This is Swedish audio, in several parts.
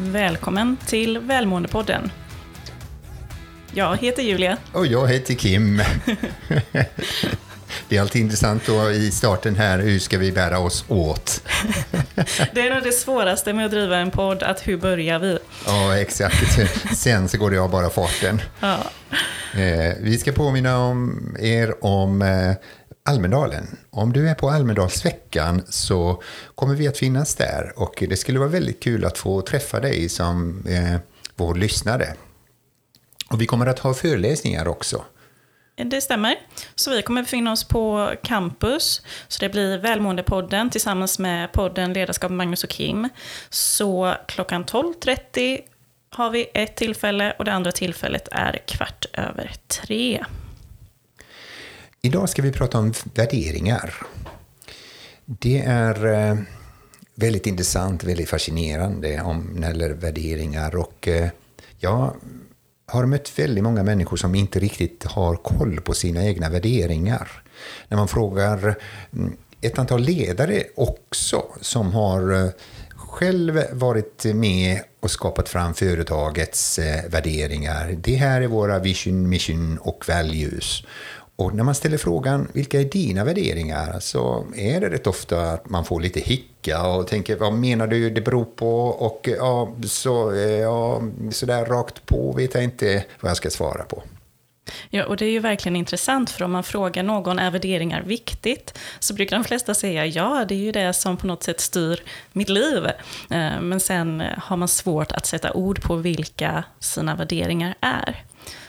Välkommen till Välmåendepodden. Jag heter Julia. Och jag heter Kim. Det är alltid intressant då i starten här, hur ska vi bära oss åt? Det är nog det svåraste med att driva en podd, att hur börjar vi? Ja, exakt. Sen så går det av bara farten. Ja. Eh, vi ska påminna om er om eh, Almedalen. Om du är på Almedalsveckan så kommer vi att finnas där och det skulle vara väldigt kul att få träffa dig som eh, vår lyssnare. Och vi kommer att ha föreläsningar också. Det stämmer. Så vi kommer befinna oss på campus. Så det blir Välmåendepodden tillsammans med podden Ledarskap Magnus och Kim. Så klockan 12.30 har vi ett tillfälle och det andra tillfället är kvart över tre. Idag ska vi prata om värderingar. Det är eh, väldigt intressant, väldigt fascinerande om när det gäller värderingar. Och eh, jag har mött väldigt många människor som inte riktigt har koll på sina egna värderingar. När man frågar mm, ett antal ledare också som har eh, själv varit med och skapat fram företagets eh, värderingar. Det här är våra vision, mission och values. Och när man ställer frågan vilka är dina värderingar så är det rätt ofta att man får lite hicka och tänker vad menar du det beror på och ja, så, eh, ja, så där rakt på vet jag inte vad jag ska svara på. Ja, och det är ju verkligen intressant, för om man frågar någon, är värderingar viktigt? Så brukar de flesta säga, ja, det är ju det som på något sätt styr mitt liv. Eh, men sen har man svårt att sätta ord på vilka sina värderingar är.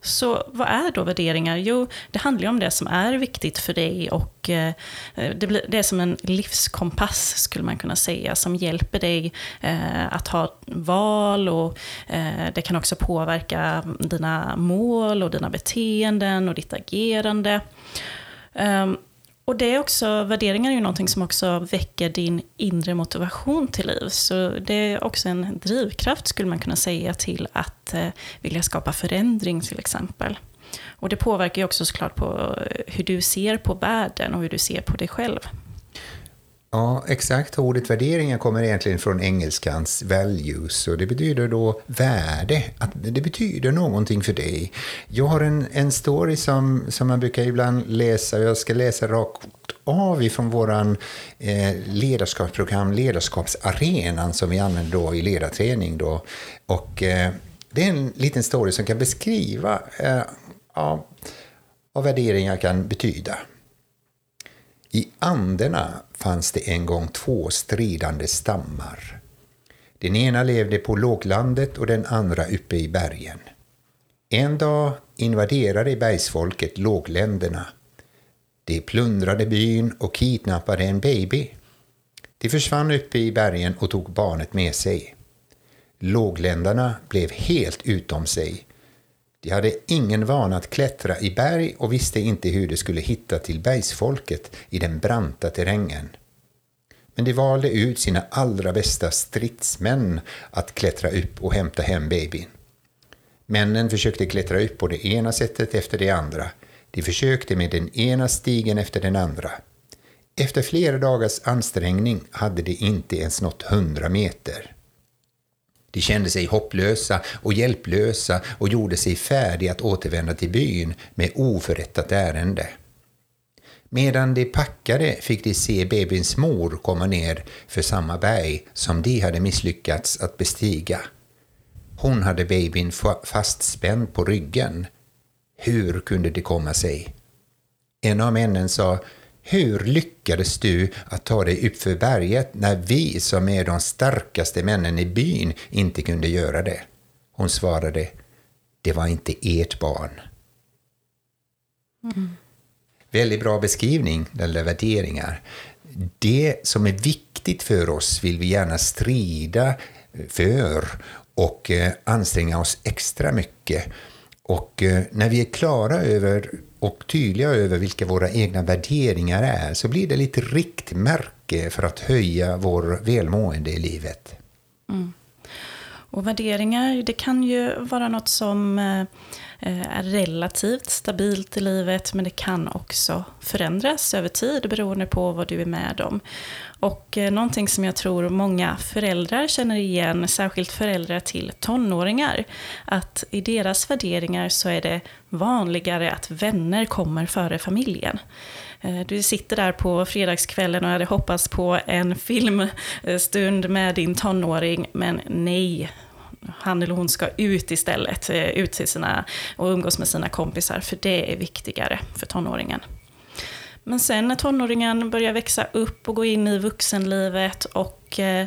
Så vad är då värderingar? Jo, det handlar om det som är viktigt för dig och eh, det, blir, det är som en livskompass skulle man kunna säga som hjälper dig eh, att ha val och eh, det kan också påverka dina mål och dina beteenden och ditt agerande. Ehm, och det är också, värderingar är ju någonting som också väcker din inre motivation till liv. Så det är också en drivkraft skulle man kunna säga till att eh, vilja skapa förändring till exempel. Och det påverkar ju också såklart på eh, hur du ser på världen och hur du ser på dig själv. Ja, exakt. Ordet värderingar kommer egentligen från engelskans values och det betyder då värde. Att det betyder någonting för dig. Jag har en, en story som, som man brukar ibland läsa, jag ska läsa rakt av ifrån våran eh, ledarskapsprogram Ledarskapsarenan som vi använder då i ledarträning. Då. Och, eh, det är en liten story som kan beskriva eh, ja, vad värderingar kan betyda. I Anderna fanns det en gång två stridande stammar. Den ena levde på låglandet och den andra uppe i bergen. En dag invaderade bergsfolket lågländerna. De plundrade byn och kidnappade en baby. De försvann uppe i bergen och tog barnet med sig. Lågländarna blev helt utom sig de hade ingen vana att klättra i berg och visste inte hur de skulle hitta till bergsfolket i den branta terrängen. Men de valde ut sina allra bästa stridsmän att klättra upp och hämta hem babyn. Männen försökte klättra upp på det ena sättet efter det andra. De försökte med den ena stigen efter den andra. Efter flera dagars ansträngning hade de inte ens nått hundra meter. De kände sig hopplösa och hjälplösa och gjorde sig färdiga att återvända till byn med oförrättat ärende. Medan de packade fick de se babyns mor komma ner för samma berg som de hade misslyckats att bestiga. Hon hade babyn fastspänd på ryggen. Hur kunde det komma sig? En av männen sa hur lyckades du att ta dig upp för berget när vi som är de starkaste männen i byn inte kunde göra det? Hon svarade, det var inte ert barn. Mm. Väldigt bra beskrivning, eller värderingar. Det som är viktigt för oss vill vi gärna strida för och eh, anstränga oss extra mycket. Och eh, när vi är klara över och tydliga över vilka våra egna värderingar är så blir det lite riktmärke för att höja vår välmående i livet. Mm. Och värderingar, det kan ju vara något som eh, Eh, är relativt stabilt i livet, men det kan också förändras över tid beroende på vad du är med om. Och eh, någonting som jag tror många föräldrar känner igen, särskilt föräldrar till tonåringar, att i deras värderingar så är det vanligare att vänner kommer före familjen. Eh, du sitter där på fredagskvällen och hade hoppats på en filmstund med din tonåring, men nej, han eller hon ska ut istället, eh, ut till sina, och umgås med sina kompisar, för det är viktigare för tonåringen. Men sen när tonåringen börjar växa upp och gå in i vuxenlivet och eh,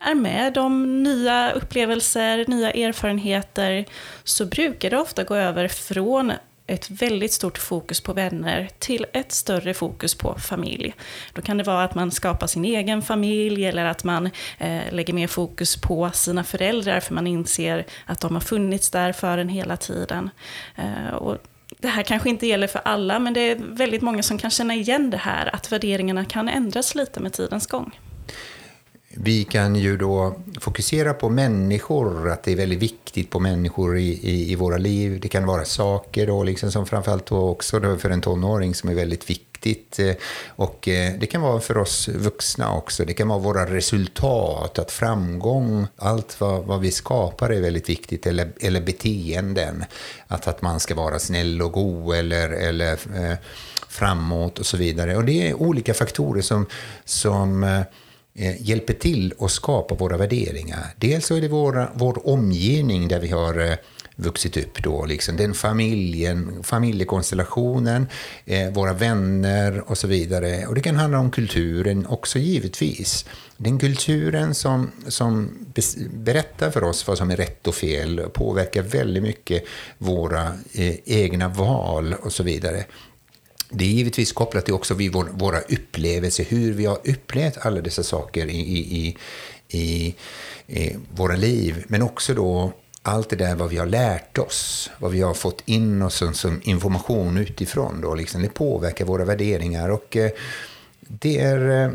är med om nya upplevelser, nya erfarenheter, så brukar det ofta gå över från ett väldigt stort fokus på vänner till ett större fokus på familj. Då kan det vara att man skapar sin egen familj eller att man eh, lägger mer fokus på sina föräldrar för man inser att de har funnits där för en hela tiden. Eh, och det här kanske inte gäller för alla, men det är väldigt många som kan känna igen det här, att värderingarna kan ändras lite med tidens gång. Vi kan ju då fokusera på människor, att det är väldigt viktigt på människor i, i, i våra liv. Det kan vara saker då, liksom som framförallt då också då för en tonåring som är väldigt viktigt. Eh, och eh, det kan vara för oss vuxna också. Det kan vara våra resultat, att framgång, allt vad, vad vi skapar är väldigt viktigt. Eller, eller beteenden, att, att man ska vara snäll och god eller, eller eh, framåt och så vidare. Och det är olika faktorer som, som eh, Eh, hjälper till att skapa våra värderingar. Dels så är det våra, vår omgivning där vi har eh, vuxit upp då, liksom den familjen, familjekonstellationen, eh, våra vänner och så vidare. Och det kan handla om kulturen också givetvis. Den kulturen som, som berättar för oss vad som är rätt och fel påverkar väldigt mycket våra eh, egna val och så vidare. Det är givetvis kopplat till också vid våra upplevelser, hur vi har upplevt alla dessa saker i, i, i, i våra liv. Men också då allt det där vad vi har lärt oss, vad vi har fått in oss som, som information utifrån. Då, liksom, det påverkar våra värderingar. och eh, det är eh,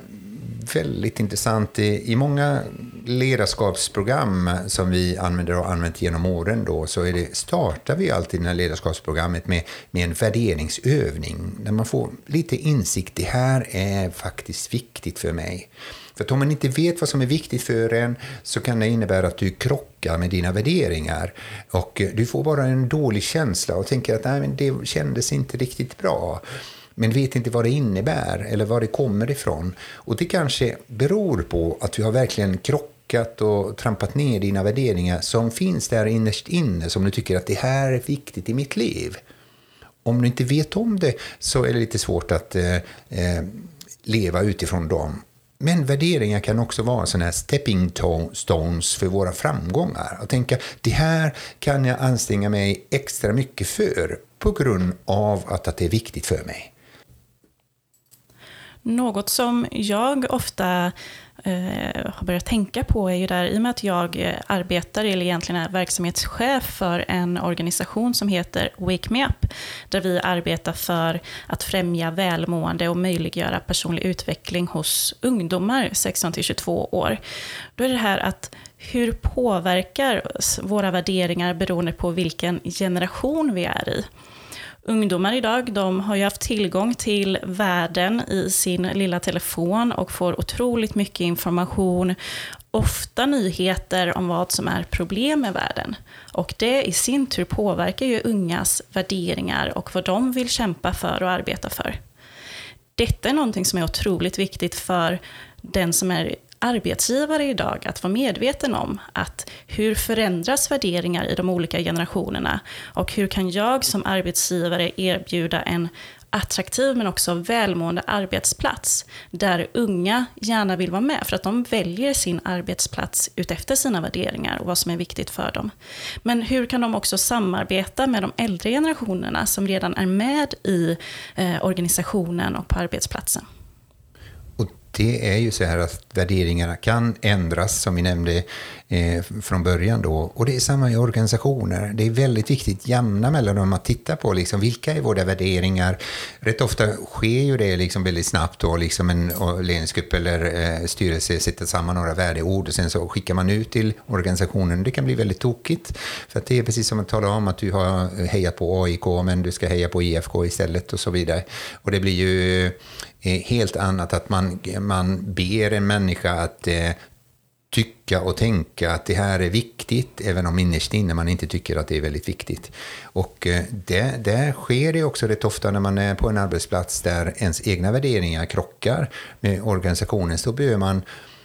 väldigt intressant. I, i många ledarskapsprogram som vi använder och har använt genom åren då, så är det, startar vi alltid det här ledarskapsprogrammet med, med en värderingsövning. Där man får lite insikt. Det här är faktiskt viktigt för mig. För om man inte vet vad som är viktigt för en så kan det innebära att du krockar med dina värderingar. Och du får bara en dålig känsla och tänker att Nej, men det kändes inte riktigt bra men vet inte vad det innebär eller var det kommer ifrån. Och det kanske beror på att du har verkligen krockat och trampat ner dina värderingar som finns där innerst inne som du tycker att det här är viktigt i mitt liv. Om du inte vet om det så är det lite svårt att eh, eh leva utifrån dem. Men värderingar kan också vara sådana här stepping stones för våra framgångar. Att tänka, det här kan jag anstränga mig extra mycket för på grund av att, att det är viktigt för mig. Något som jag ofta eh, har börjat tänka på är ju där, i och med att jag arbetar, eller egentligen är verksamhetschef för en organisation som heter Wake Me Up, där vi arbetar för att främja välmående och möjliggöra personlig utveckling hos ungdomar 16 22 år. Då är det här att hur påverkar våra värderingar beroende på vilken generation vi är i? Ungdomar idag, de har ju haft tillgång till världen i sin lilla telefon och får otroligt mycket information, ofta nyheter om vad som är problem med världen. Och det i sin tur påverkar ju ungas värderingar och vad de vill kämpa för och arbeta för. Detta är någonting som är otroligt viktigt för den som är arbetsgivare idag att vara medveten om att hur förändras värderingar i de olika generationerna och hur kan jag som arbetsgivare erbjuda en attraktiv men också välmående arbetsplats där unga gärna vill vara med för att de väljer sin arbetsplats utefter sina värderingar och vad som är viktigt för dem. Men hur kan de också samarbeta med de äldre generationerna som redan är med i eh, organisationen och på arbetsplatsen? Det är ju så här att värderingarna kan ändras, som vi nämnde eh, från början då. Och det är samma i organisationer. Det är väldigt viktigt jämna mellan dem att titta på liksom, vilka är våra värderingar. Rätt ofta sker ju det liksom väldigt snabbt då, liksom en ledningsgrupp eller eh, styrelse sätter samman några värdeord och sen så skickar man ut till organisationen. Det kan bli väldigt tokigt. För att det är precis som att tala om att du har hejat på AIK men du ska heja på IFK istället och så vidare. Och det blir ju eh, helt annat att man, man ber en människa att eh, tycka och tänka att det här är viktigt, även om innerst inne man inte tycker att det är väldigt viktigt. Och eh, det, det sker det också rätt ofta när man är på en arbetsplats där ens egna värderingar krockar med organisationens. Då behöver man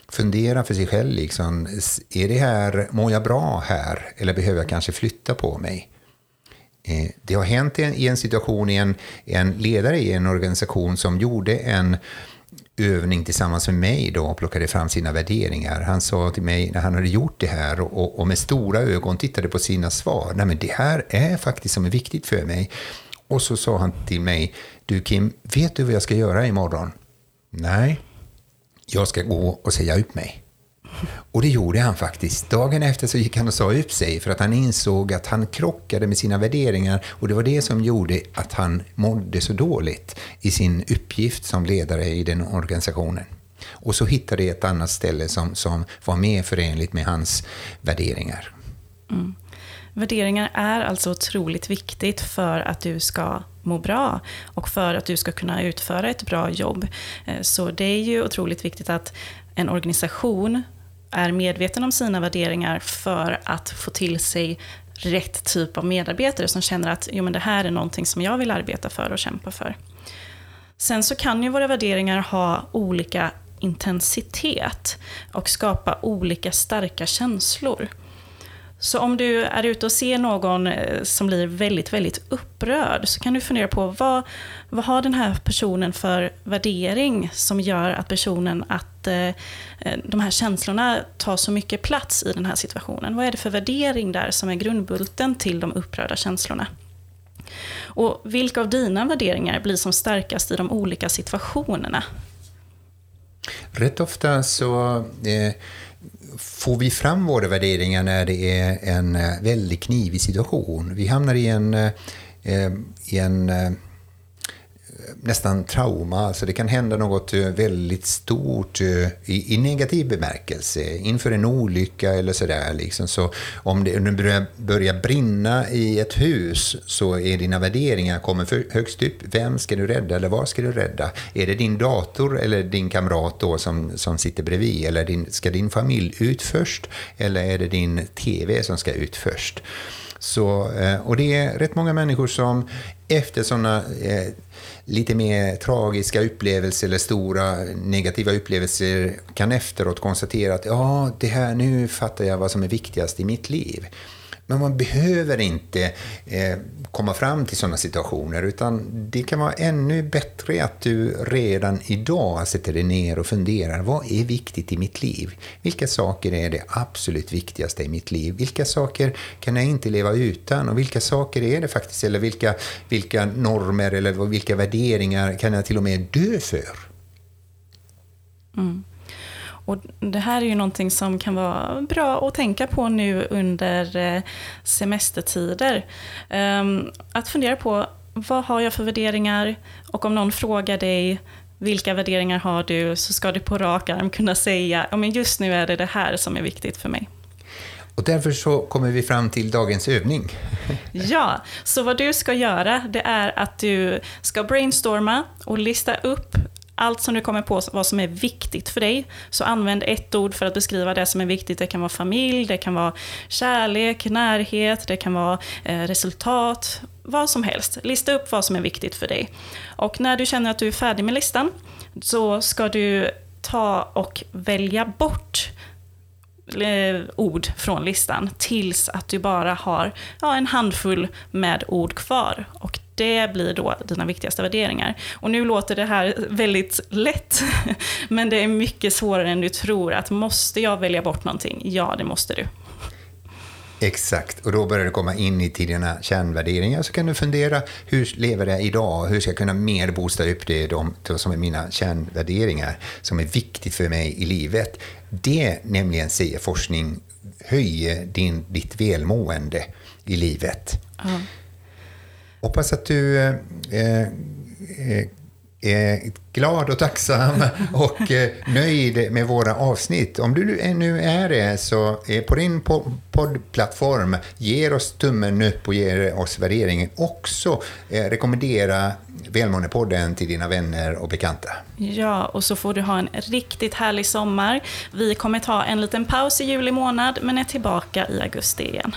fundera för sig själv. Liksom, är det här, mår jag bra här? Eller behöver jag kanske flytta på mig? Eh, det har hänt i en situation i en, en ledare i en organisation som gjorde en övning tillsammans med mig då och plockade fram sina värderingar. Han sa till mig när han hade gjort det här och, och med stora ögon tittade på sina svar. Nej men det här är faktiskt som är viktigt för mig. Och så sa han till mig, du Kim, vet du vad jag ska göra imorgon? Nej, jag ska gå och säga upp mig. Och det gjorde han faktiskt. Dagen efter så gick han och sa upp sig för att han insåg att han krockade med sina värderingar och det var det som gjorde att han mådde så dåligt i sin uppgift som ledare i den organisationen. Och så hittade jag ett annat ställe som, som var mer förenligt med hans värderingar. Mm. Värderingar är alltså otroligt viktigt för att du ska må bra och för att du ska kunna utföra ett bra jobb. Eh, så det är ju otroligt viktigt att en organisation är medveten om sina värderingar för att få till sig rätt typ av medarbetare som känner att jo, men det här är någonting som jag vill arbeta för och kämpa för. Sen så kan ju våra värderingar ha olika intensitet och skapa olika starka känslor. Så om du är ute och ser någon eh, som blir väldigt, väldigt upprörd så kan du fundera på vad, vad har den här personen för värdering som gör att personen att eh, eh, de här känslorna tar så mycket plats i den här situationen. Vad är det för värdering där som är grundbulten till de upprörda känslorna? Och vilka av dina värderingar blir som starkast i de olika situationerna? Rätt ofta så eh får vi fram våra värderingar när det är en eh, väldigt knivig situation. Vi hamnar i en, eh, eh, i en nästan trauma. Alltså det kan hända något eh, väldigt stort eh, i, i negativ bemärkelse inför en olycka eller sådär. Liksom. Så om det, om börjar, börjar brinna i ett hus så är dina värderingar kommer för högst upp. Vem ska du rädda eller vad ska du rädda? Är det din dator eller din kamrat då som, som sitter bredvid? Eller din, ska din familj ut först? Eller är det din TV som ska ut först? Så, eh, och det är rätt många människor som efter sådana eh, lite mer tragiska upplevelser eller stora negativa upplevelser kan efteråt konstatera att ja, det här, nu fattar jag vad som är viktigast i mitt liv. Men man behöver inte eh, komma fram till sådana situationer, utan det kan vara ännu bättre att du redan idag sätter dig ner och funderar. Vad är viktigt i mitt liv? Vilka saker är det absolut viktigaste i mitt liv? Vilka saker kan jag inte leva utan? Och vilka saker är det faktiskt, eller vilka, vilka normer eller vilka värderingar kan jag till och med dö för? Mm. Och det här är ju någonting som kan vara bra att tänka på nu under eh, semestertider. Ehm, att fundera på vad har jag för värderingar och om någon frågar dig vilka värderingar har du så ska du på rak arm kunna säga ja, men just nu är det det här som är viktigt för mig. Och därför så kommer vi fram till dagens övning. ja, så vad du ska göra det är att du ska brainstorma och lista upp allt som du kommer på vad som är viktigt för dig, så använd ett ord för att beskriva det som är viktigt. Det kan vara familj, det kan vara kärlek, närhet, det kan vara eh, resultat, vad som helst. Lista upp vad som är viktigt för dig. Och när du känner att du är färdig med listan, så ska du ta och välja bort eh, ord från listan tills att du bara har ja, en handfull med ord kvar. Och det blir då dina viktigaste värderingar. Och nu låter det här väldigt lätt, men det är mycket svårare än du tror. Att måste jag välja bort någonting? Ja, det måste du. Exakt, och då börjar du komma in i till dina kärnvärderingar. Så kan du fundera, hur lever jag idag? Hur ska jag kunna mer boosta upp det de, som är mina kärnvärderingar, som är viktigt för mig i livet? Det, nämligen, säger forskning, höjer din, ditt välmående i livet. Uh. Hoppas att du eh, eh, eh, är glad och tacksam och eh, nöjd med våra avsnitt. Om du nu är det, så eh, på din poddplattform, ge oss tummen upp och ge oss värderingen. Också rekommendera Välmåendepodden till dina vänner och bekanta. Ja, och så får du ha en riktigt härlig sommar. Vi kommer ta en liten paus i juli månad, men är tillbaka i augusti igen.